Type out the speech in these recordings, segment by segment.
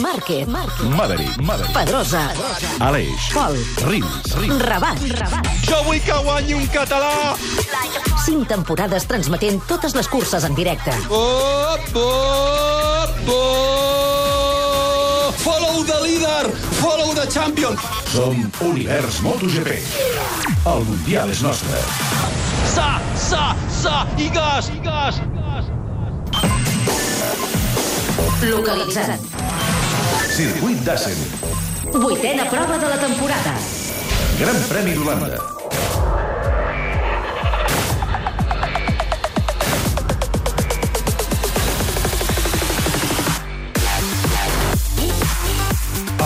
Márquez. Maverick, Maverick. Pedrosa, Aleix. Pol, Rins, Rins. Rabat, Rabat. Jo vull que guanyi un català. Cinc temporades transmetent totes les curses en directe. Op, op, op. Follow the leader, follow the champion. Som Univers MotoGP. El Mundial és nostre. Sa, sa, sa, i gas, i gas. Localitzat. Circuit d'Assen. Vuitena prova de la temporada. Gran Premi d'Holanda.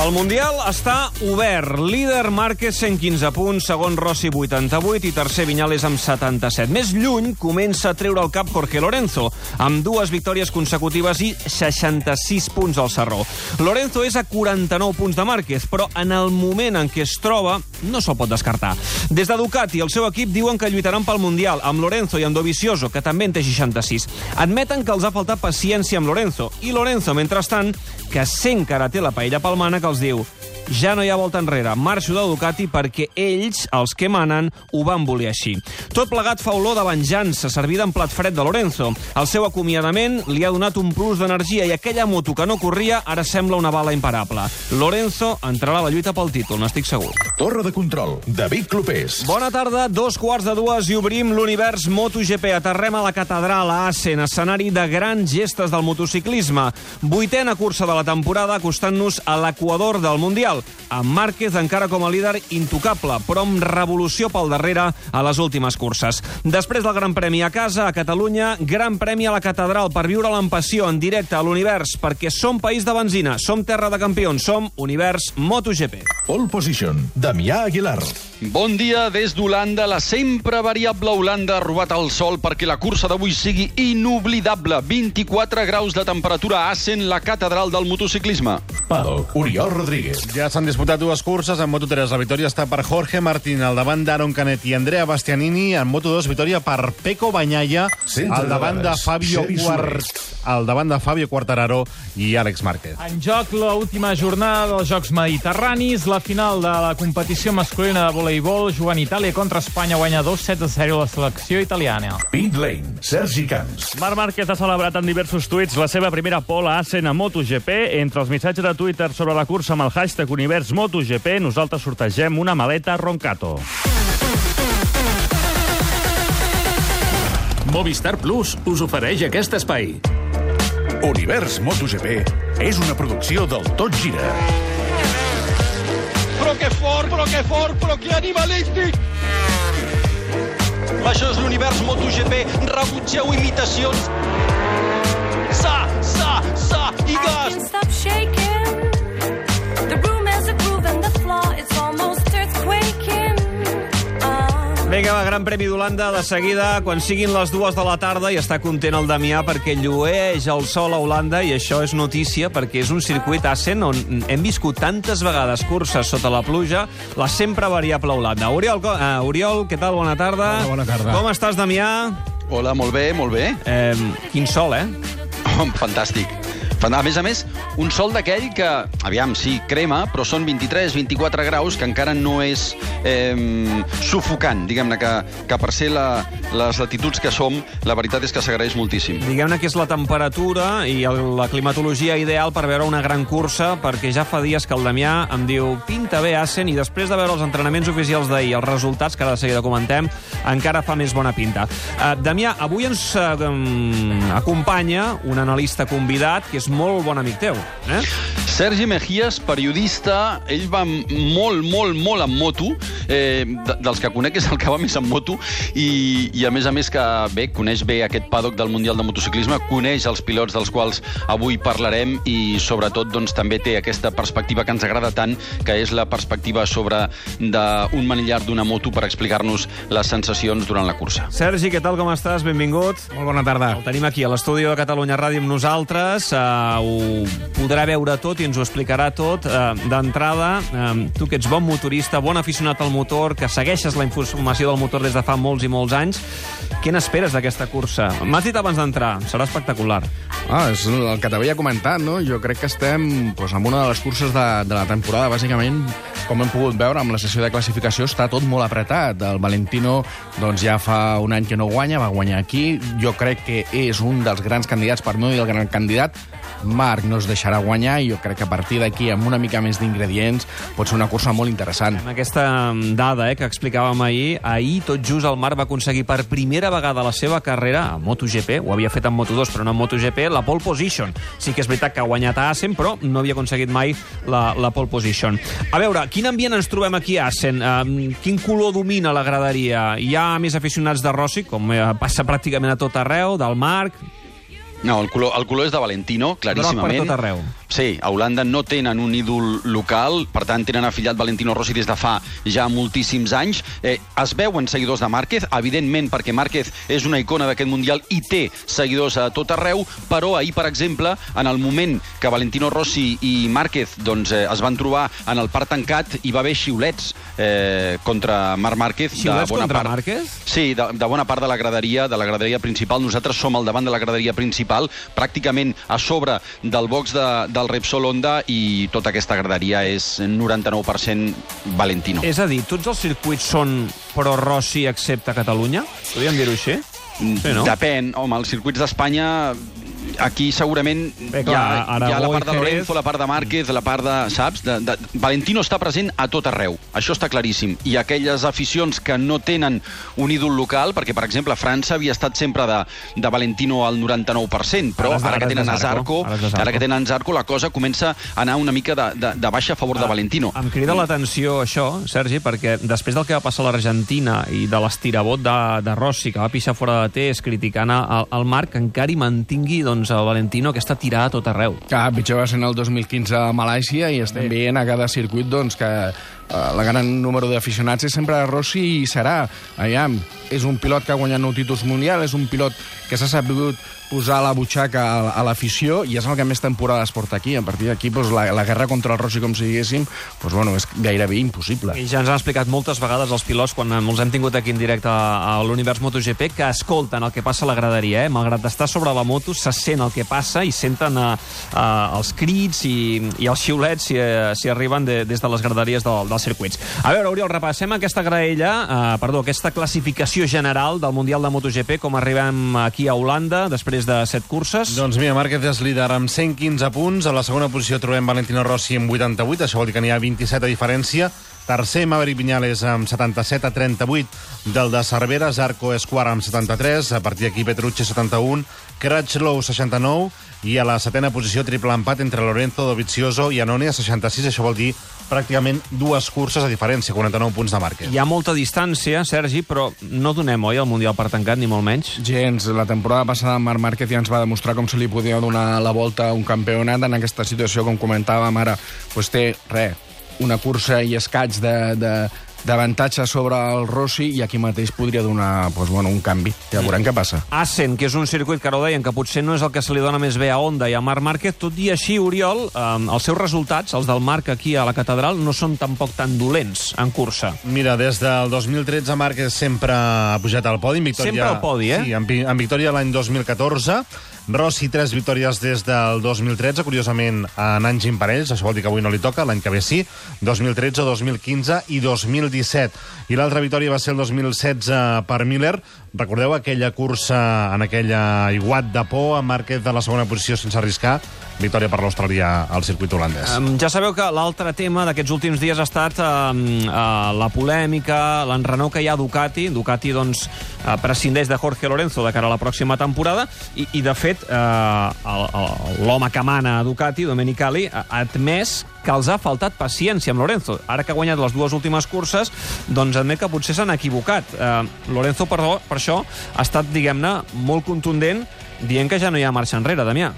El Mundial està obert. Líder Márquez, 115 punts, segon Rossi, 88, i tercer Viñales amb 77. Més lluny comença a treure el cap Jorge Lorenzo, amb dues victòries consecutives i 66 punts al Sarró. Lorenzo és a 49 punts de Márquez, però en el moment en què es troba no se'l pot descartar. Des de Ducati el seu equip diuen que lluitaran pel Mundial amb Lorenzo i amb Dovizioso, que també en té 66. Admeten que els ha faltat paciència amb Lorenzo, i Lorenzo, mentrestant, que sent que ara té la paella pel que els diu ja no hi ha volta enrere, marxo de Ducati perquè ells, els que manen, ho van voler així. Tot plegat fa olor de venjança, servida en plat fred de Lorenzo. El seu acomiadament li ha donat un plus d'energia i aquella moto que no corria ara sembla una bala imparable. Lorenzo entrarà a la lluita pel títol, n'estic segur. Torre de control. David Clopés. Bona tarda, dos quarts de dues i obrim l'univers MotoGP. Aterrem a la catedral a Assen, escenari de grans gestes del motociclisme. Vuitena cursa de la temporada, acostant-nos a l'equador del Mundial, amb Márquez encara com a líder intocable, però amb revolució pel darrere a les últimes curses. Després del Gran Premi a casa, a Catalunya, Gran Premi a la catedral per viure en passió en directe a l'univers, perquè som país de benzina, som terra de campions, som univers MotoGP. Pole position. Damià Aguilar. Bon dia des d'Holanda. La sempre variable Holanda ha robat el sol perquè la cursa d'avui sigui inoblidable. 24 graus de temperatura a Assen, la catedral del motociclisme. Paddock. Oriol Rodríguez. Ja s'han disputat dues curses. En Moto3 la victòria està per Jorge Martín al davant d'Aaron Canet i Andrea Bastianini. En Moto2 victòria per Peco Banyaya Centre al davant de. Fabio Quart... Al davant de Fabio Quartararo i Àlex Márquez. En joc l'última jornada dels Jocs Mediterranis, la final de la competició masculina de voleibol, jugant Itàlia contra Espanya, guanya 2 sets a 0 la selecció italiana. Pit Lane. Sergi Camps. Marc Márquez ha celebrat en diversos tuits la seva primera pole a Assen a MotoGP. Entre els missatges de Twitter sobre la cursa amb el hashtag Univers MotoGP, nosaltres sortegem una maleta Roncato. Movistar Plus us ofereix aquest espai. Univers MotoGP és una producció del Tot Gira. Però que fort, però que animalístic. Això és l'univers MotoGP. Rebutgeu imitacions. Sa, sa, sa, i gas. Vinga, va, Gran Premi d'Holanda de seguida, quan siguin les dues de la tarda, i està content el Damià perquè llueix el sol a Holanda i això és notícia perquè és un circuit Assen on hem viscut tantes vegades curses sota la pluja, la sempre variable Holanda. Oriol, uh, Oriol què tal? Bona tarda. Hola, bona tarda. Com estàs, Damià? Hola, molt bé, molt bé. Eh, quin sol, eh? Oh, fantàstic. A més a més, un sol d'aquell que, aviam, sí, crema, però són 23-24 graus, que encara no és eh, sufocant, diguem-ne, que, que per ser la, les latituds que som, la veritat és que s'agraeix moltíssim. Diguem-ne que és la temperatura i el, la climatologia ideal per veure una gran cursa, perquè ja fa dies que el Damià em diu pinta bé Assen, i després de veure els entrenaments oficials d'ahir, els resultats, que ara de seguida comentem, encara fa més bona pinta. Uh, Damià, avui ens uh, um, acompanya un analista convidat, que és molt bon amic teu. Eh? Sergi Mejías, periodista, ell va molt, molt, molt amb moto, eh, de, dels que conec és el que va més amb moto, i, i a més a més que bé, coneix bé aquest paddock del Mundial de Motociclisme, coneix els pilots dels quals avui parlarem i sobretot doncs, també té aquesta perspectiva que ens agrada tant, que és la perspectiva sobre d'un manillar d'una moto per explicar-nos les sensacions durant la cursa. Sergi, què tal, com estàs? Benvingut. Molt bona tarda. El tenim aquí a l'estudi de Catalunya Ràdio amb nosaltres. Uh, ho podrà veure tot i ens ho explicarà tot. Uh, D'entrada, uh, tu que ets bon motorista, bon aficionat al motor, que segueixes la informació del motor des de fa molts i molts anys, què n'esperes d'aquesta cursa? M'has dit abans d'entrar, serà espectacular. Ah, és el que t'havia comentat, no? Jo crec que estem doncs, en una de les curses de, de la temporada. Bàsicament, com hem pogut veure, amb la sessió de classificació està tot molt apretat. El Valentino doncs, ja fa un any que no guanya, va guanyar aquí. Jo crec que és un dels grans candidats, per no dir el gran candidat. Marc no es deixarà guanyar i jo crec que a partir d'aquí, amb una mica més d'ingredients, pot ser una cursa molt interessant. Amb aquesta mm, dada eh, que explicàvem ahir, ahir tot just el Marc va aconseguir per primera vegada a la seva carrera a MotoGP, ho havia fet en Moto2 però no en MotoGP, la pole position. Sí que és veritat que ha guanyat a Assen, però no havia aconseguit mai la, la pole position. A veure, quin ambient ens trobem aquí a Assen? Um, quin color domina la graderia? Hi ha més aficionats de Rossi, com eh, passa pràcticament a tot arreu, del Marc... No, el color, el color és de Valentino, claríssimament. Groc per tot arreu. Sí, a Holanda no tenen un ídol local, per tant tenen afiliat Valentino Rossi des de fa ja moltíssims anys. Eh, es veuen seguidors de Márquez, evidentment perquè Márquez és una icona d'aquest Mundial i té seguidors a tot arreu, però ahir, per exemple, en el moment que Valentino Rossi i Márquez doncs, eh, es van trobar en el parc tancat, hi va haver xiulets eh, contra Marc Márquez. Xiulets de bona contra part. Márquez? Sí, de, de bona part de la graderia, de la graderia principal. Nosaltres som al davant de la graderia principal, pràcticament a sobre del box de, del Repsol Honda i tota aquesta graderia és 99% Valentino. És a dir, tots els circuits són pro Rossi excepte Catalunya? Podríem dir-ho així? Sí, no? Depèn. Home, els circuits d'Espanya aquí segurament Bé, hi, clar, ha, hi ha la part de. Lorenzo, la part de Márquez, la part de... Saps? De, de... Valentino està present a tot arreu. Això està claríssim. I aquelles aficions que no tenen un ídol local, perquè, per exemple, França havia estat sempre de, de Valentino al 99%, però Ara ara, ara que tenen Zarco. Ara ara que tenen Zarco, la cosa comença a anar una mica de, de, de baixa a favor de Valentino. Em crida l'atenció això, Sergi, perquè després del que va passar a l'Argentina i de l'estirabot de, de Rossi, que va pixar fora de test criticant el, el Marc, encara hi mantingui doncs, el Valentino aquesta tirada a tot arreu. Que pitjor va ser en el 2015 a Malàisia i estem Bé. veient a cada circuit doncs, que la gran número d'aficionats és sempre Rossi i serà. Aviam, és un pilot que ha guanyat nou títols mundial, és un pilot que s'ha sabut posar la butxaca a, a l'afició i és el que més temporades porta aquí. A partir d'aquí, doncs, la, la guerra contra el Rossi, com si diguéssim, doncs, bueno, és gairebé impossible. I ja ens han explicat moltes vegades els pilots, quan els hem tingut aquí en directe a, a l'Univers MotoGP, que escolten el que passa a la graderia. Eh? Malgrat estar sobre la moto, se sent el que passa i senten eh, eh, els crits i, i els xiulets si, eh, si arriben de, des de les graderies del, dels circuits. A veure, Oriol, repassem aquesta graella, eh, perdó, aquesta classificació general del Mundial de MotoGP, com arribem aquí a Holanda, després de set curses. Doncs mira, Márquez és líder amb 115 punts. A la segona posició trobem Valentino Rossi amb 88, això vol dir que n'hi ha 27 de diferència. Tercer, Maverick Viñales amb 77 a 38 del de Cervera. Zarco és quart amb 73. A partir d'aquí, Petrucci 71. Crutchlow 69. I a la setena posició, triple empat entre Lorenzo, Dovizioso i Anone a 66. Això vol dir pràcticament dues curses a diferència, 49 punts de Márquez. Hi ha molta distància, Sergi, però no donem, oi, el Mundial per tancat, ni molt menys? Gens. La temporada passada Marc Márquez ja ens va demostrar com se li podia donar la volta a un campionat en aquesta situació, com comentàvem ara, doncs té, res, una cursa i escaig de, de, d'avantatge sobre el Rossi i aquí mateix podria donar doncs, bueno, un canvi. Ja veurem què passa. Assen, que és un circuit que ara ho deien, que potser no és el que se li dona més bé a Honda i a Marc Márquez, tot i així, Oriol, eh, els seus resultats, els del Marc aquí a la catedral, no són tampoc tan dolents en cursa. Mira, des del 2013 Márquez sempre ha pujat al podi. En victòria, Sempre al podi, eh? Sí, en, en victòria l'any 2014. Rossi, tres victòries des del 2013, curiosament en anys imparells, això vol dir que avui no li toca, l'any que ve sí, 2013, 2015 i 2017. I l'altra victòria va ser el 2016 per Miller. Recordeu aquella cursa en aquella iguat de por, amb Márquez de la segona posició sense arriscar? victòria per l'australià al circuit holandès. Um, ja sabeu que l'altre tema d'aquests últims dies ha estat um, uh, la polèmica, l'enrenou que hi ha a Ducati. Ducati, doncs, uh, prescindeix de Jorge Lorenzo de cara a la pròxima temporada i, i de fet, uh, l'home que mana a Ducati, Domenicali, ha admès que els ha faltat paciència amb Lorenzo. Ara que ha guanyat les dues últimes curses, doncs admet que potser s'han equivocat. Uh, Lorenzo, perdó, per això, ha estat, diguem-ne, molt contundent dient que ja no hi ha marxa enrere, Damià.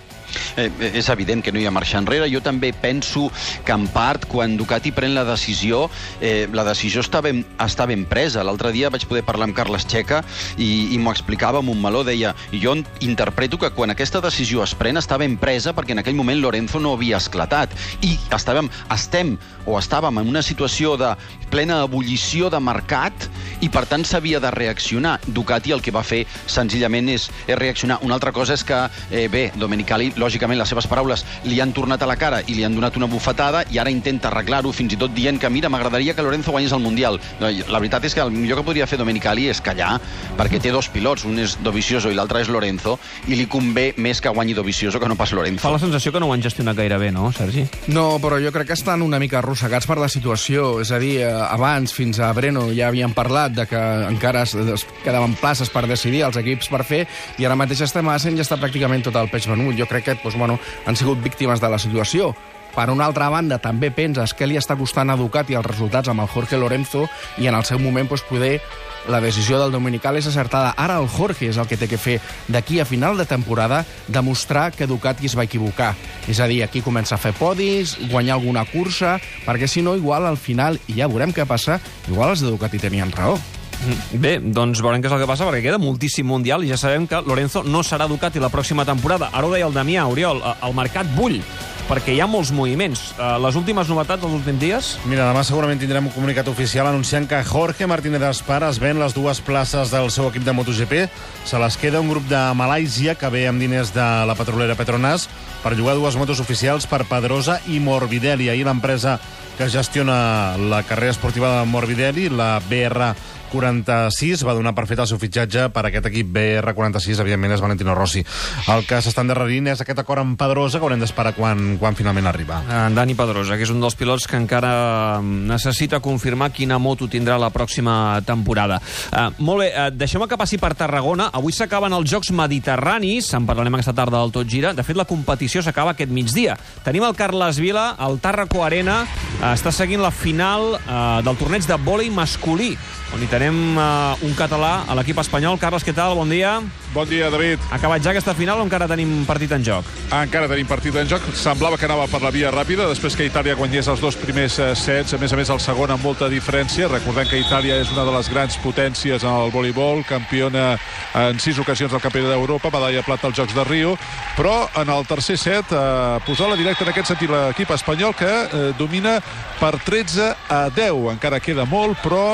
Eh, és evident que no hi ha marxa enrere. Jo també penso que, en part, quan Ducati pren la decisió, eh, la decisió està ben, està ben presa. L'altre dia vaig poder parlar amb Carles Checa i, i m'ho explicava amb un meló. Deia, jo interpreto que quan aquesta decisió es pren està ben presa perquè en aquell moment Lorenzo no havia esclatat. I estàvem, estem o estàvem en una situació de plena ebullició de mercat i, per tant, s'havia de reaccionar. Ducati el que va fer senzillament és, és reaccionar. Una altra cosa és que, eh, bé, Domenicali, lògicament, les seves paraules li han tornat a la cara i li han donat una bufetada i ara intenta arreglar-ho, fins i tot dient que, mira, m'agradaria que Lorenzo guanyés el Mundial. No, La veritat és que el millor que podria fer Domenicali és callar, perquè té dos pilots, un és Dovizioso i l'altre és Lorenzo, i li convé més que guanyi Dovizioso que no pas Lorenzo. Fa la sensació que no ho han gestionat gaire bé, no, Sergi? No, però jo crec que estan una mica arrossegats per la situació. És a dir, eh, abans, fins a Breno, ja havíem parlat de que encara es, es quedaven places per decidir els equips per fer, i ara mateix estem a Assen i està pràcticament tot el peix venut. Jo crec que doncs, bueno, han sigut víctimes de la situació. Per una altra banda, també penses què li està costant a Ducati els resultats amb el Jorge Lorenzo i en el seu moment doncs, poder la decisió del Dominical és acertada. Ara el Jorge és el que té que fer d'aquí a final de temporada demostrar que Ducati es va equivocar. És a dir, aquí comença a fer podis, guanyar alguna cursa, perquè si no, igual al final, i ja veurem què passa, igual els de Ducati tenien raó. Bé, doncs veurem què és el que passa, perquè queda moltíssim Mundial i ja sabem que Lorenzo no serà Ducati la pròxima temporada. Ara ho deia el Damià, Oriol, el mercat bull, perquè hi ha molts moviments. Eh, Les últimes novetats dels últims dies... Mira, demà segurament tindrem un comunicat oficial anunciant que Jorge Martínez Aspar es ven les dues places del seu equip de MotoGP. Se les queda un grup de Malàisia que ve amb diners de la petrolera Petronas per llogar dues motos oficials per Pedrosa i Morbidelli. Ahir l'empresa que gestiona la carrera esportiva de Morbidelli, la BR 46 va donar per fet el seu fitxatge per aquest equip BR46, evidentment és Valentino Rossi. El que s'està endarrerint és aquest acord amb Pedrosa que haurem d'esperar quan, quan finalment arriba. En Dani Pedrosa, que és un dels pilots que encara necessita confirmar quina moto tindrà la pròxima temporada. Uh, molt bé, uh, deixeu-me que passi per Tarragona. Avui s'acaben els Jocs Mediterranis, en parlarem aquesta tarda del Tot Gira. De fet, la competició s'acaba aquest migdia. Tenim el Carles Vila, el Tarraco Arena, uh, està seguint la final uh, del torneig de vòlei masculí, on hi tenim uh, un català a l'equip espanyol. Carles, què tal? Bon dia. Bon dia, David. Ha acabat ja aquesta final o encara tenim partit en joc? Encara tenim partit en joc. Semblava que anava per la via ràpida, després que Itàlia guanyés els dos primers eh, sets, a més a més el segon amb molta diferència. Recordem que Itàlia és una de les grans potències en el voleibol, campiona en sis ocasions del Campionat d'Europa, medalla plata als Jocs de Rio, però en el tercer set eh, posar la directa en aquest sentit l'equip espanyol que eh, domina per 13 a 10. Encara queda molt, però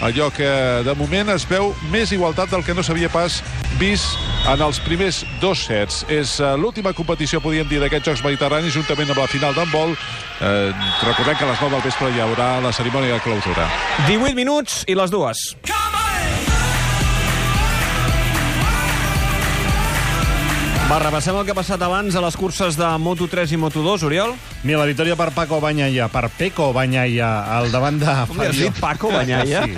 allò que de moment es veu més igualtat del que no s'havia pas vist en els primers dos sets. És uh, l'última competició, podríem dir, d'aquests Jocs Mediterranis, juntament amb la final d'handbol. Eh, recordem que a les 9 del vespre hi haurà la cerimònia de clausura. 18 minuts i les dues. Va, repassem el que ha passat abans a les curses de Moto3 i Moto2, Oriol. Mira, la victòria per Paco Banyaia, per Peco Banyaia, al davant de Com li has dit, Paco Banyaia? Sí.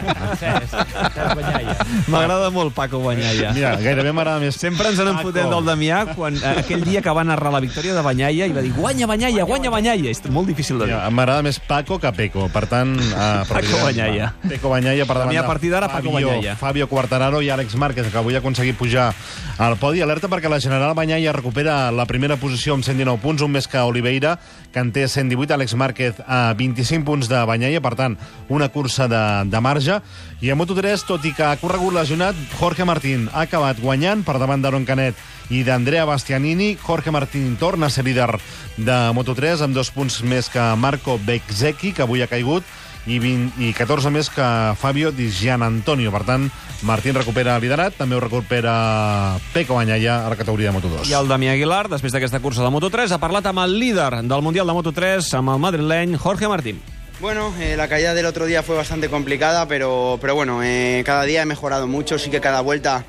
M'agrada molt Paco Banyaia. Mira, gairebé m'agrada més. Sempre ens en Paco. fotem del Damià quan eh, aquell dia que va narrar la victòria de Banyaia i va dir guanya Banyaia, guanya Banyaia. És molt difícil de dir. Mira, M'agrada més Paco que Peco, per tant... Uh, Paco Banyaia. Peco Banyaia per davant Damià, de a partir d'ara, Paco Fabio- Banyaia. Fabio Quartararo i Àlex Márquez, que avui ha aconseguit pujar al podi. Alerta perquè la General Banyaia recupera la primera posició amb 119 punts, un més que Oliveira, que en té 118, Àlex Márquez a 25 punts de Banyaia, per tant, una cursa de, de marge. I a Moto3, tot i que ha corregut lesionat, Jorge Martín ha acabat guanyant per davant d'Aaron Canet i d'Andrea Bastianini. Jorge Martín torna a ser líder de Moto3 amb dos punts més que Marco Bezzecchi, que avui ha caigut, i, 20, i 14 més que Fabio Di Gian Antonio. Per tant, Martín recupera el liderat, també ho recupera Peco Banyaia a la categoria de Moto2. I el Damià Aguilar, després d'aquesta cursa de Moto3, ha parlat amb el líder del Mundial de Moto3, amb el madrileny Jorge Martín. Bueno, eh, la caída del otro día fue bastante complicada, pero, pero bueno, eh, cada día he mejorado mucho, sí que cada vuelta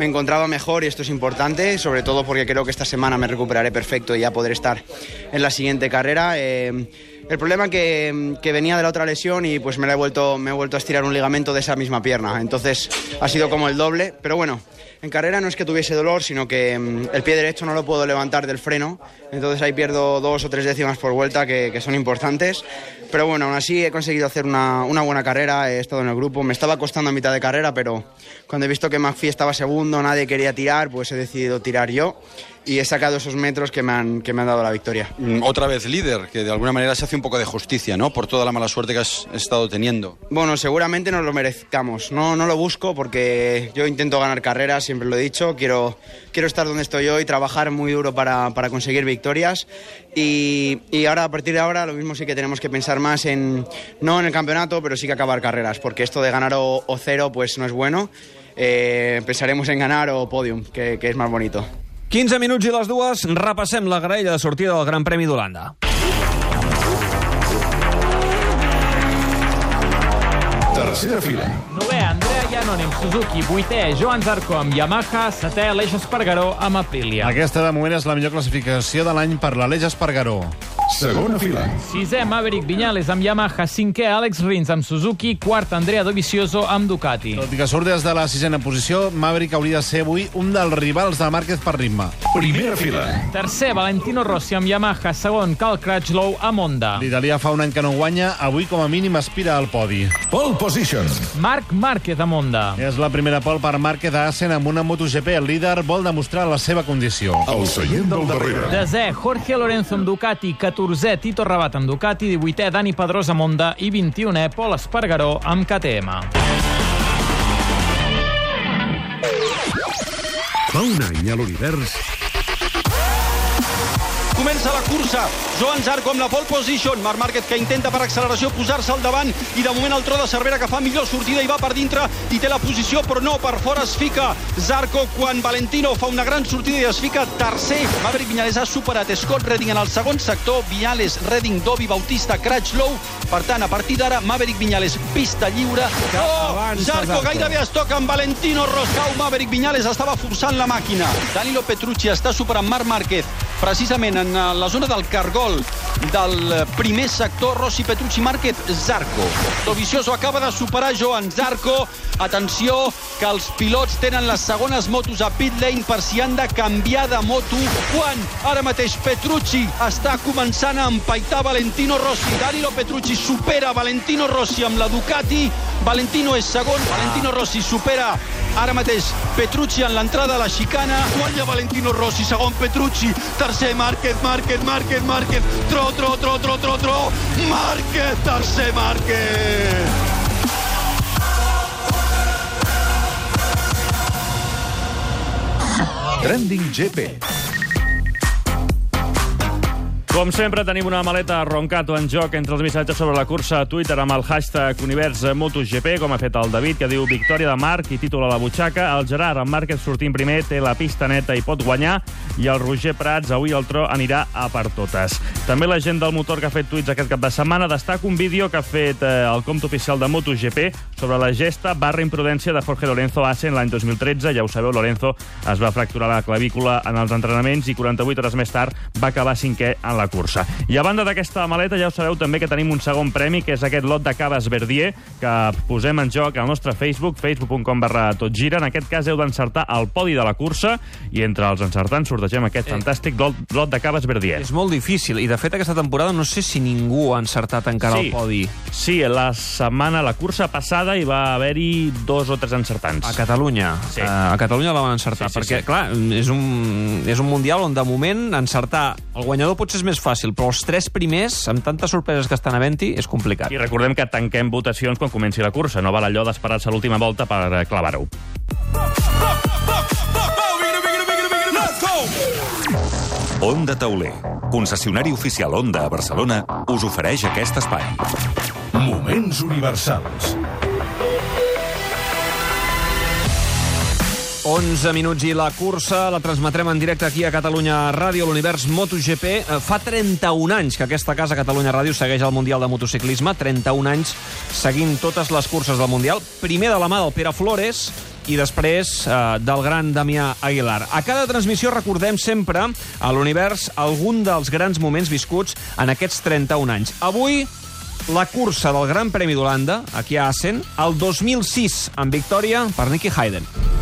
me encontraba mejor y esto es importante, sobre todo porque creo que esta semana me recuperaré perfecto y ya podré estar en la siguiente carrera. Eh, el problema que, que venía de la otra lesión y pues me, la he vuelto, me he vuelto a estirar un ligamento de esa misma pierna. Entonces ha sido como el doble, pero bueno, en carrera no es que tuviese dolor, sino que mm, el pie derecho no lo puedo levantar del freno. Entonces ahí pierdo dos o tres décimas por vuelta que, que son importantes. Pero bueno, aún así he conseguido hacer una, una buena carrera, he estado en el grupo. Me estaba costando a mitad de carrera, pero cuando he visto que McPhee estaba segundo, nadie quería tirar, pues he decidido tirar yo y he sacado esos metros que me han, que me han dado la victoria. Mm, Otra vez líder, que de alguna manera se hace un poco de justicia, ¿no? Por toda la mala suerte que has estado teniendo. Bueno, seguramente nos lo merezcamos. No, no lo busco porque yo intento ganar carreras, siempre lo he dicho. Quiero, quiero estar donde estoy hoy, trabajar muy duro para, para conseguir victorias. Y, y ahora, a partir de ahora, lo mismo sí que tenemos que pensar más en, no en el campeonato, pero sí que acabar carreras, porque esto de ganar o, o cero, pues no es bueno. Eh, pensaremos en ganar o podium, que, que és más bonito. 15 minuts i les dues, repassem la graella de sortida del Gran Premi d'Holanda. Tercera fila. Amb Suzuki. Vuitè, Joan Zarco amb Yamaha. Setè, Aleix Espargaró amb Aprilia. Aquesta, de moment, és la millor classificació de l'any per l'Aleix Espargaró. Segona fila. Sisè, Maverick Viñales amb Yamaha. Cinquè, Àlex Rins amb Suzuki. Quart, Andrea Dovizioso amb Ducati. Tot i que surt des de la sisena posició, Maverick hauria de ser avui un dels rivals de Márquez per ritme. Primera fila. Tercer, Valentino Rossi amb Yamaha. Segon, Cal Crutchlow amb Honda. L'italià fa un any que no guanya, avui com a mínim aspira al podi. Pole position. Marc Márquez amb Honda. És la primera pol per Márquez a Assen amb una MotoGP. El líder vol demostrar la seva condició. El seient del darrere. Desè, Jorge Lorenzo amb Ducati. 14è, Tito Rabat amb Ducati. 18è, Dani Pedrosa amb Honda. I 21è, Pol Espargaró amb KTM. Fa un any a l'univers Comença la cursa. Joan Zarco amb la pole position. Marc Márquez que intenta per acceleració posar-se al davant i de moment el tro de Cervera que fa millor sortida i va per dintre i té la posició però no, per fora es fica Zarco quan Valentino fa una gran sortida i es fica tercer. Maverick Viñales ha superat Scott Redding en el segon sector. Viñales, Redding, Dovi, Bautista, Crutchlow. Per tant, a partir d'ara, Maverick Viñales, pista lliure. Oh, Zarco. gairebé es toca amb Valentino Roscau. Maverick Viñales estava forçant la màquina. Danilo Petrucci està superant Marc Márquez precisament en eh, la zona del cargol del primer sector Rossi Petrucci Márquez Zarco. Dovizioso acaba de superar Joan Zarco. Atenció que els pilots tenen les segones motos a pit lane per si han de canviar de moto. Quan ara mateix Petrucci està començant a empaitar Valentino Rossi. Danilo Petrucci supera Valentino Rossi amb la Ducati Valentino és segon Valentino Rossi supera ara mateix Petrucci en l'entrada a la xicana guanya Valentino Rossi, segon Petrucci tercer Márquez, Márquez, Márquez, Márquez. Tro, tro, tro, tro, tro, tro. Márquez, tercer Márquez. Trending GP. Com sempre, tenim una maleta roncato en joc entre els missatges sobre la cursa a Twitter amb el hashtag Univers MotoGP, com ha fet el David, que diu victòria de Marc i títol a la butxaca. El Gerard, amb Márquez sortint primer, té la pista neta i pot guanyar. I el Roger Prats, avui el tro anirà a per totes. També la gent del motor que ha fet tuits aquest cap de setmana destaca un vídeo que ha fet eh, el compte oficial de MotoGP sobre la gesta barra imprudència de Jorge Lorenzo Assen l'any 2013. Ja ho sabeu, Lorenzo es va fracturar la clavícula en els entrenaments i 48 hores més tard va acabar cinquè en la cursa. I a banda d'aquesta maleta, ja ho sabeu també que tenim un segon premi, que és aquest lot de caves Verdier, que posem en joc al nostre Facebook, facebook.com barra totgira. En aquest cas heu d'encertar el podi de la cursa i entre els encertants sortegem aquest fantàstic lot, lot de caves Verdier. És molt difícil, i de fet aquesta temporada no sé si ningú ha encertat encara Sí. el podi. Sí, la setmana, la cursa passada, hi va haver-hi dos o tres encertants. A Catalunya. Sí. Eh, a Catalunya la van encertar, Sí, sí, perquè, sí. clar, és un, és un mundial on, de moment, encertar el guanyador potser és més fàcil, però els tres primers, amb tantes sorpreses que estan havent-hi, és complicat. I recordem que tanquem votacions quan comenci la cursa. No val allò d'esperar-se a l'última volta per eh, clavar-ho. Onda Tauler, concessionari oficial Onda a Barcelona, us ofereix aquest espai. Moments universals. 11 minuts i la cursa la transmetrem en directe aquí a Catalunya Ràdio, l'univers MotoGP. Eh, Fa 31 anys que aquesta casa, Catalunya Ràdio, segueix el Mundial de Motociclisme. 31 anys seguint totes les curses del Mundial. Primer de la mà del Pere Flores i després eh, del gran Damià Aguilar. A cada transmissió recordem sempre a l'univers algun dels grans moments viscuts en aquests 31 anys. Avui, la cursa del Gran Premi d'Holanda, aquí a Assen, el 2006, amb victòria per Nicky Hayden.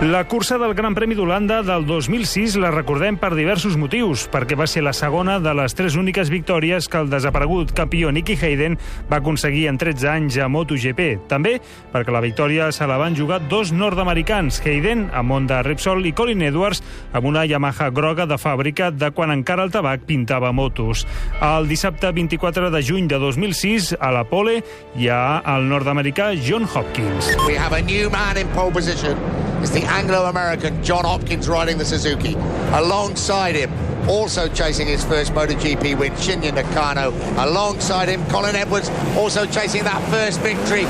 La cursa del Gran Premi d'Holanda del 2006 la recordem per diversos motius, perquè va ser la segona de les tres úniques victòries que el desaparegut campió Nicky Hayden va aconseguir en 13 anys a MotoGP. També perquè la victòria se la van jugar dos nord-americans, Hayden amb Honda Repsol i Colin Edwards amb una Yamaha groga de fàbrica de quan encara el tabac pintava motos. El dissabte 24 de juny de 2006, a la pole, hi ha el nord-americà John Hopkins. We have a new man in pole position. It's the Anglo-American John Hopkins riding the Suzuki. Alongside him, also chasing his first MotoGP win, Shinya Nakano. Alongside him, Colin Edwards, also chasing that first victory.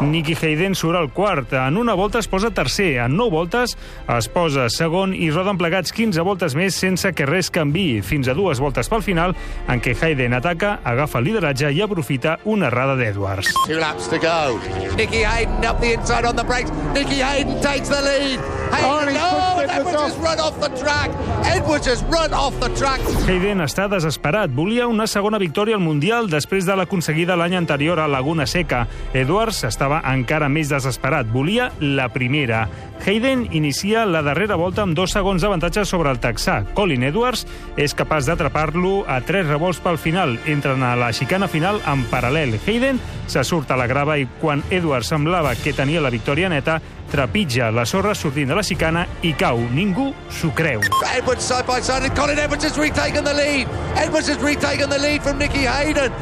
Nicky Hayden surt al quart. En una volta es posa tercer, en nou voltes es posa segon i roden plegats 15 voltes més sense que res canvi, fins a dues voltes pel final, en què Hayden ataca, agafa el lideratge i aprofita una errada d'Edwards. Two laps to go. Nicky Hayden up the inside on the brakes. Nicky Hayden takes the lead. Hayden, oh, and Edwards has run off the track. Edwards has run off. Hayden està desesperat. Volia una segona victòria al Mundial després de l'aconseguida l'any anterior a Laguna Seca. Edwards estava encara més desesperat. Volia la primera. Hayden inicia la darrera volta amb dos segons d'avantatge sobre el texà. Colin Edwards és capaç d'atrapar-lo a tres revolts pel final. Entren a la xicana final en paral·lel. Hayden se surt a la grava i quan Edwards semblava que tenia la victòria neta, trepitja la sorra sortint de la xicana i cau. Ningú s'ho creu. Edwards side by side, and Colin Edwards has retaken the lead. Edwards has retaken the lead from Nicky Hayden.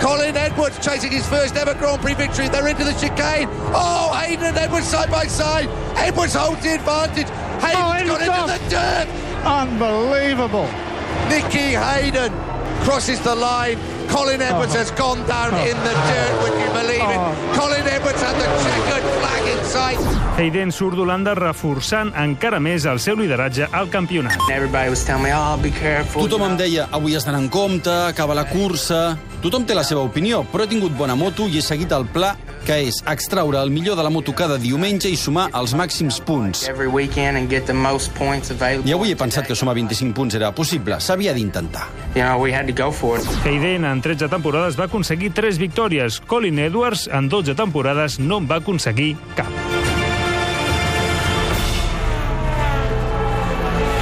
Colin Edwards chasing his first ever Grand Prix victory. They're into the chicane. Oh, Hayden and Edwards side by side. Edwards holds the advantage. Hayden's got into the dirt. Unbelievable. Nicky Hayden crosses the line. Colin Edwards has gone down in the dirt, would you believe it? Colin Edwards had the checkered flag in sight. Hayden surt d'Holanda reforçant encara més el seu lideratge al campionat. Everybody was telling me, oh, be careful. Tothom em deia, avui has d'anar en compte, acaba la cursa... Tothom té la seva opinió, però he tingut bona moto i he seguit el pla que és extraure el millor de la moto cada diumenge i sumar els màxims punts. I avui he pensat que sumar 25 punts era possible. S'havia d'intentar. You know, we had to go for it. Hayden en 13 temporades va aconseguir 3 victòries. Colin Edwards en 12 temporades no en va aconseguir cap.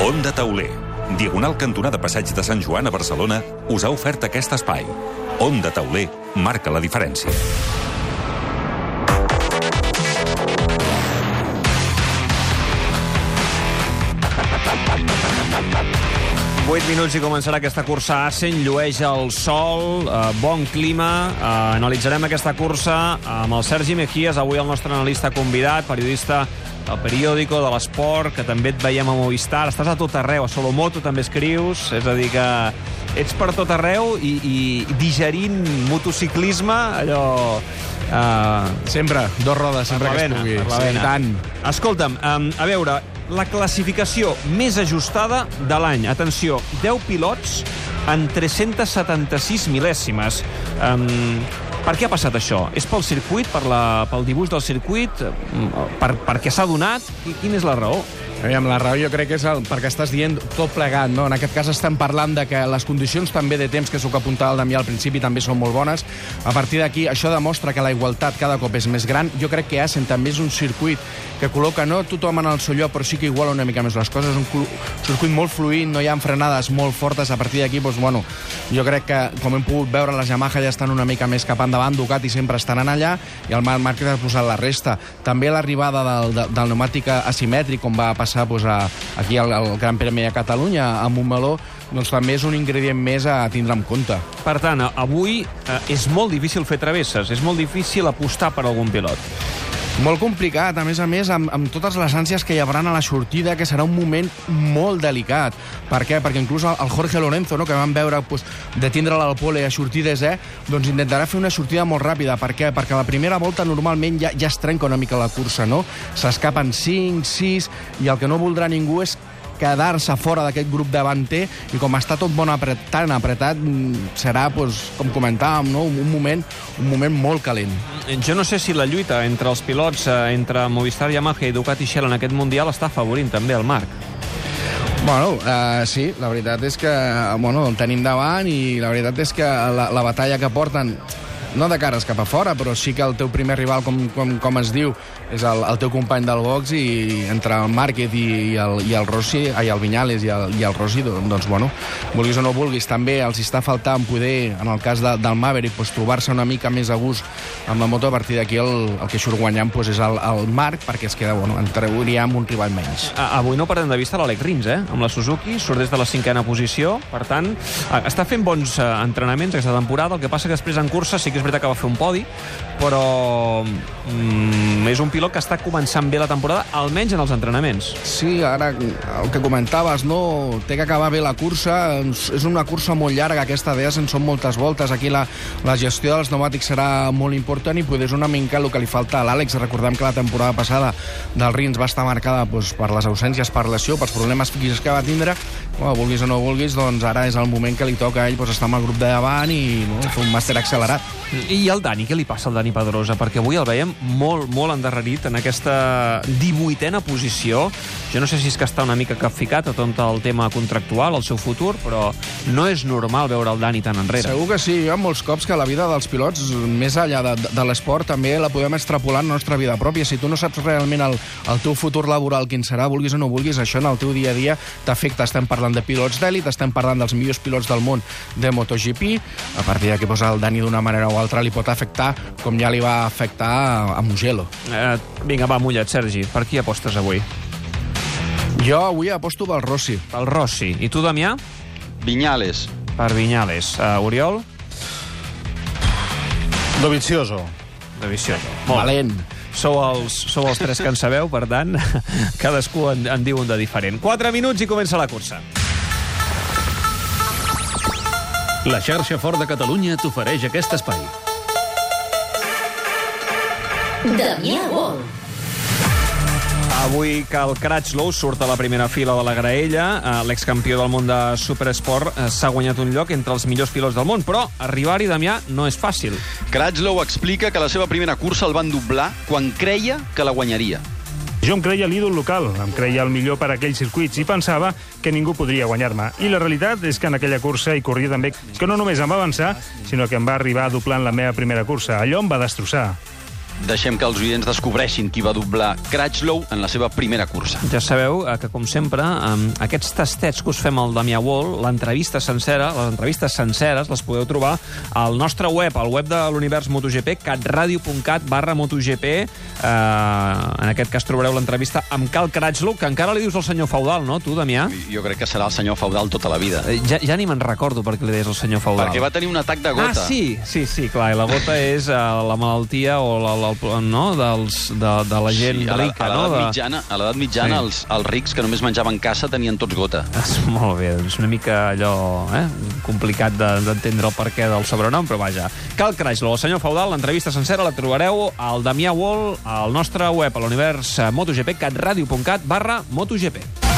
Onda Tauler, diagonal cantonada Passeig de Sant Joan a Barcelona, us ha ofert aquest espai. Onda Tauler marca la diferència. 8 minuts i començarà aquesta cursa a Assen, llueix el sol, eh, bon clima. Eh, analitzarem aquesta cursa amb el Sergi Mejías, avui el nostre analista convidat, periodista del periòdico, de l'esport, que també et veiem a Movistar. Estàs a tot arreu, a Solomoto també escrius, és a dir que ets per tot arreu i, i digerint motociclisme, allò... Eh... Sempre, dos rodes, sempre que es pugui. Sí, tant. Escolta'm, um, a veure, la classificació més ajustada de l'any. Atenció, 10 pilots en 376 mil·lèsimes. Um, per què ha passat això? És pel circuit, per la, pel dibuix del circuit, Mm, per, perquè s'ha donat? Quina és la raó? Aviam, la raó jo crec que és el, perquè estàs dient tot plegat, no? En aquest cas estem parlant de que les condicions també de temps, que el que apuntava el Damià al principi, també són molt bones. A partir d'aquí, això demostra que la igualtat cada cop és més gran. Jo crec que Assen també és un circuit que col·loca no tothom en el seu lloc, però sí que iguala una mica més les coses. És un circuit molt fluid, no hi ha frenades molt fortes. A partir d'aquí, doncs, bueno, jo crec que, com hem pogut veure, les Yamaha ja estan una mica més cap endavant, Ducati sempre estaran allà, i el Marc Márquez ha posat la resta. També l'arribada del, del, del pneumàtic asimètric, com va passar doncs, a, aquí al, al Gran Premi de Catalunya, a Montmeló, doncs també és un ingredient més a tindre en compte. Per tant, avui eh, és molt difícil fer travesses, és molt difícil apostar per algun pilot. Molt complicat, a més a més, amb, amb totes les ànsies que hi haurà a la sortida, que serà un moment molt delicat. Per què? Perquè inclús el, Jorge Lorenzo, no, que vam veure pues, de tindre al pole a sortir desè, doncs intentarà fer una sortida molt ràpida. Per què? Perquè la primera volta normalment ja, ja es trenca una mica la cursa, no? S'escapen 5, 6, i el que no voldrà ningú és quedar-se fora d'aquest grup davanter i com està tot bon apret, tan apretat, mm, serà, doncs, com comentàvem, no? un, moment, un moment molt calent. Jo no sé si la lluita entre els pilots, eh, entre Movistar, Yamaha i Ducati Shell en aquest Mundial està afavorint també el Marc. Bueno, uh, sí, la veritat és que bueno, el tenim davant i la veritat és que la, la batalla que porten no de cares cap a fora, però sí que el teu primer rival, com, com, com es diu, és el, el teu company del box i entre el Márquez i, i, el, i el Rossi, ai, el Viñales i el, i el Rossi, doncs, bueno, vulguis o no vulguis, també els està faltant poder, en el cas de, del Maverick, pues, trobar-se una mica més a gust amb la moto, a partir d'aquí el, el que surt guanyant pues, és el, el Marc, perquè es queda, bueno, en amb un rival menys. A, avui no perdem de vista l'Alec Rins, eh? Amb la Suzuki, surt des de la cinquena posició, per tant, està fent bons eh, entrenaments aquesta temporada, el que passa que després en cursa sí que és veritat que va fer un podi, però mm, és un pilot que està començant bé la temporada, almenys en els entrenaments. Sí, ara el que comentaves, no? Té que acabar bé la cursa. És una cursa molt llarga, aquesta d'EAS, en són moltes voltes. Aquí la, la gestió dels pneumàtics serà molt important i poder és una mica el que li falta a l'Àlex. Recordem que la temporada passada del Rins va estar marcada doncs, per les ausències, per lesió, pels problemes físics que va tindre. Bueno, vulguis o no vulguis, doncs ara és el moment que li toca a ell doncs, estar amb el grup de davant i no, fer un màster accelerat. I el Dani, què li passa al Dani Pedrosa? Perquè avui el veiem molt, molt endarrerit en aquesta 18a posició. Jo no sé si és que està una mica capficat a tot el tema contractual, el seu futur, però no és normal veure el Dani tan enrere. Segur que sí. Hi ha molts cops que la vida dels pilots, més enllà de, de l'esport, també la podem extrapolar en la nostra vida pròpia. Si tu no saps realment el, el teu futur laboral quin serà, vulguis o no vulguis, això en el teu dia a dia t'afecta. Estem parlant de pilots d'èlit, estem parlant dels millors pilots del món de MotoGP. A partir d'aquí posa el Dani d'una manera o altra li pot afectar com ja li va afectar a, Mugello. Eh, vinga, va, mulla't, Sergi. Per qui apostes avui? Jo avui aposto pel Rossi. Pel Rossi. I tu, Damià? Viñales. Per Viñales. Uh, Oriol? Dovizioso. Dovizioso. Molt. Valent. Sou els, sou els tres que en sabeu, per tant, cadascú en, en diu un de diferent. 4 minuts i comença la cursa. La xarxa Fort de Catalunya t'ofereix aquest espai. Damià Vol. Avui que el Cratchlow surt a la primera fila de la graella, eh, l'excampió del món de Supersport eh, s'ha guanyat un lloc entre els millors pilots del món, però arribar-hi, Damià, no és fàcil. Cratchlow explica que la seva primera cursa el van doblar quan creia que la guanyaria. Jo em creia l'ídol local, em creia el millor per a aquells circuits i pensava que ningú podria guanyar-me. I la realitat és que en aquella cursa hi corria també que no només em va avançar, sinó que em va arribar doblant la meva primera cursa. Allò em va destrossar. Deixem que els oients descobreixin qui va doblar Cratchlow en la seva primera cursa. Ja sabeu eh, que, com sempre, eh, aquests tastets que us fem al Damià Wall, l'entrevista sencera, les entrevistes senceres, les podeu trobar al nostre web, al web de l'univers MotoGP, catradio.cat barra MotoGP. Eh, en aquest cas trobareu l'entrevista amb Cal Cratchlow, que encara li dius al senyor Feudal, no, tu, Damià? Jo crec que serà el senyor Feudal tota la vida. Eh, Ja, ja ni me'n recordo per què li deies al senyor Feudal. Perquè va tenir un atac de gota. Ah, sí, sí, sí, clar, i la gota és uh, la malaltia o la, la, no? Dels, de, de la gent Sí, a la- rica, a no? l'edat De... mitjana, a l'edat mitjana Sí. els, els rics que només menjaven caça tenien tots gota. És molt bé, és una mica allò eh? complicat de- d'entendre el perquè del sobrenom, però vaja. Cal Cratchlow, el senyor Feudal, l'entrevista sencera la trobareu al Damià Wall, al nostre web, a l'univers eh, MotoGP, catradio.cat barra MotoGP.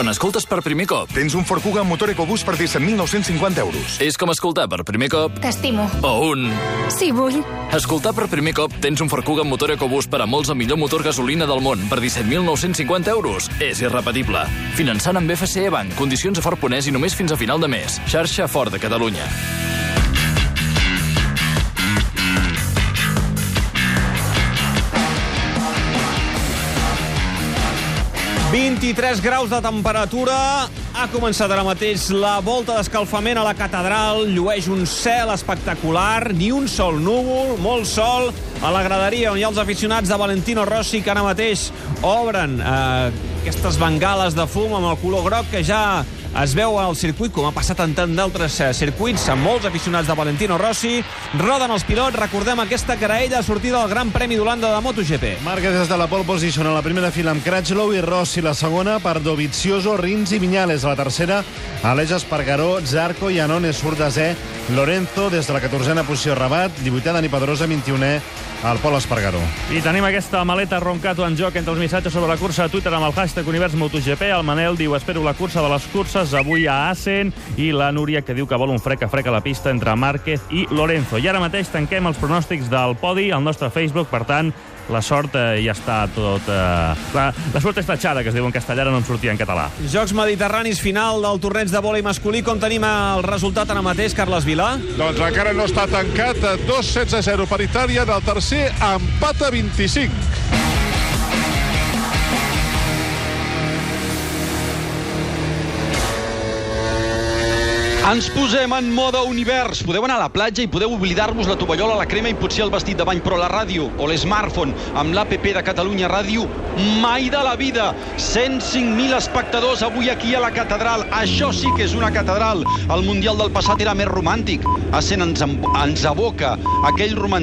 Quan escoltes per primer cop... Tens un Ford Kuga amb motor EcoBoost per 17.950 euros. És com escoltar per primer cop... T'estimo. O un... Sí, vull. Escoltar per primer cop tens un Ford Kuga amb motor EcoBoost per a molts el millor motor gasolina del món per 17.950 euros. És irrepetible. Finançant amb FCE Bank. Condicions a Ford Ponès i només fins a final de mes. Xarxa Ford de Catalunya. 23 graus de temperatura. Ha començat ara mateix la volta d'escalfament a la catedral. Llueix un cel espectacular, ni un sol núvol, molt sol. A la graderia on hi ha els aficionats de Valentino Rossi que ara mateix obren eh, aquestes bengales de fum amb el color groc que ja es veu al circuit, com ha passat en tant d'altres eh, circuits, amb molts aficionats de Valentino Rossi. Roden els pilots, recordem aquesta graella sortida del Gran Premi d'Holanda de MotoGP. Márquez des de la pole position a la primera fila amb Cratchlow i Rossi la segona per Dovizioso, Rins i Viñales. A la tercera, Aleix Espargaró, Zarco i Anone surt desè. Lorenzo des de la 14a posició Rabat, 18è Dani Pedrosa, 21è al Pol Espargaró. I tenim aquesta maleta roncato en joc entre els missatges sobre la cursa a Twitter amb el hashtag Univers MotoGP. El Manel diu, espero la cursa de les curses avui a Assen. I la Núria, que diu que vol un frec a frec a la pista entre Márquez i Lorenzo. I ara mateix tanquem els pronòstics del podi al nostre Facebook. Per tant, la sort eh, ja està tot... Eh, la, la sort està tachada, que es diu en castellà, ara no em sortia en català. Jocs Mediterranis final del torneig de vòlei masculí. Com tenim el resultat ara mateix, Carles Vilà? Doncs encara no està tancat. 2-16-0 per Itàlia. En el tercer, empat a 25. Ens posem en mode univers. Podeu anar a la platja i podeu oblidar-vos la tovallola, la crema i potser el vestit de bany, però la ràdio o l'smartphone amb l'APP de Catalunya Ràdio mai de la vida. 105.000 espectadors avui aquí a la catedral. Això sí que és una catedral. El Mundial del passat era més romàntic. Essen ens, ens aboca aquell romantisme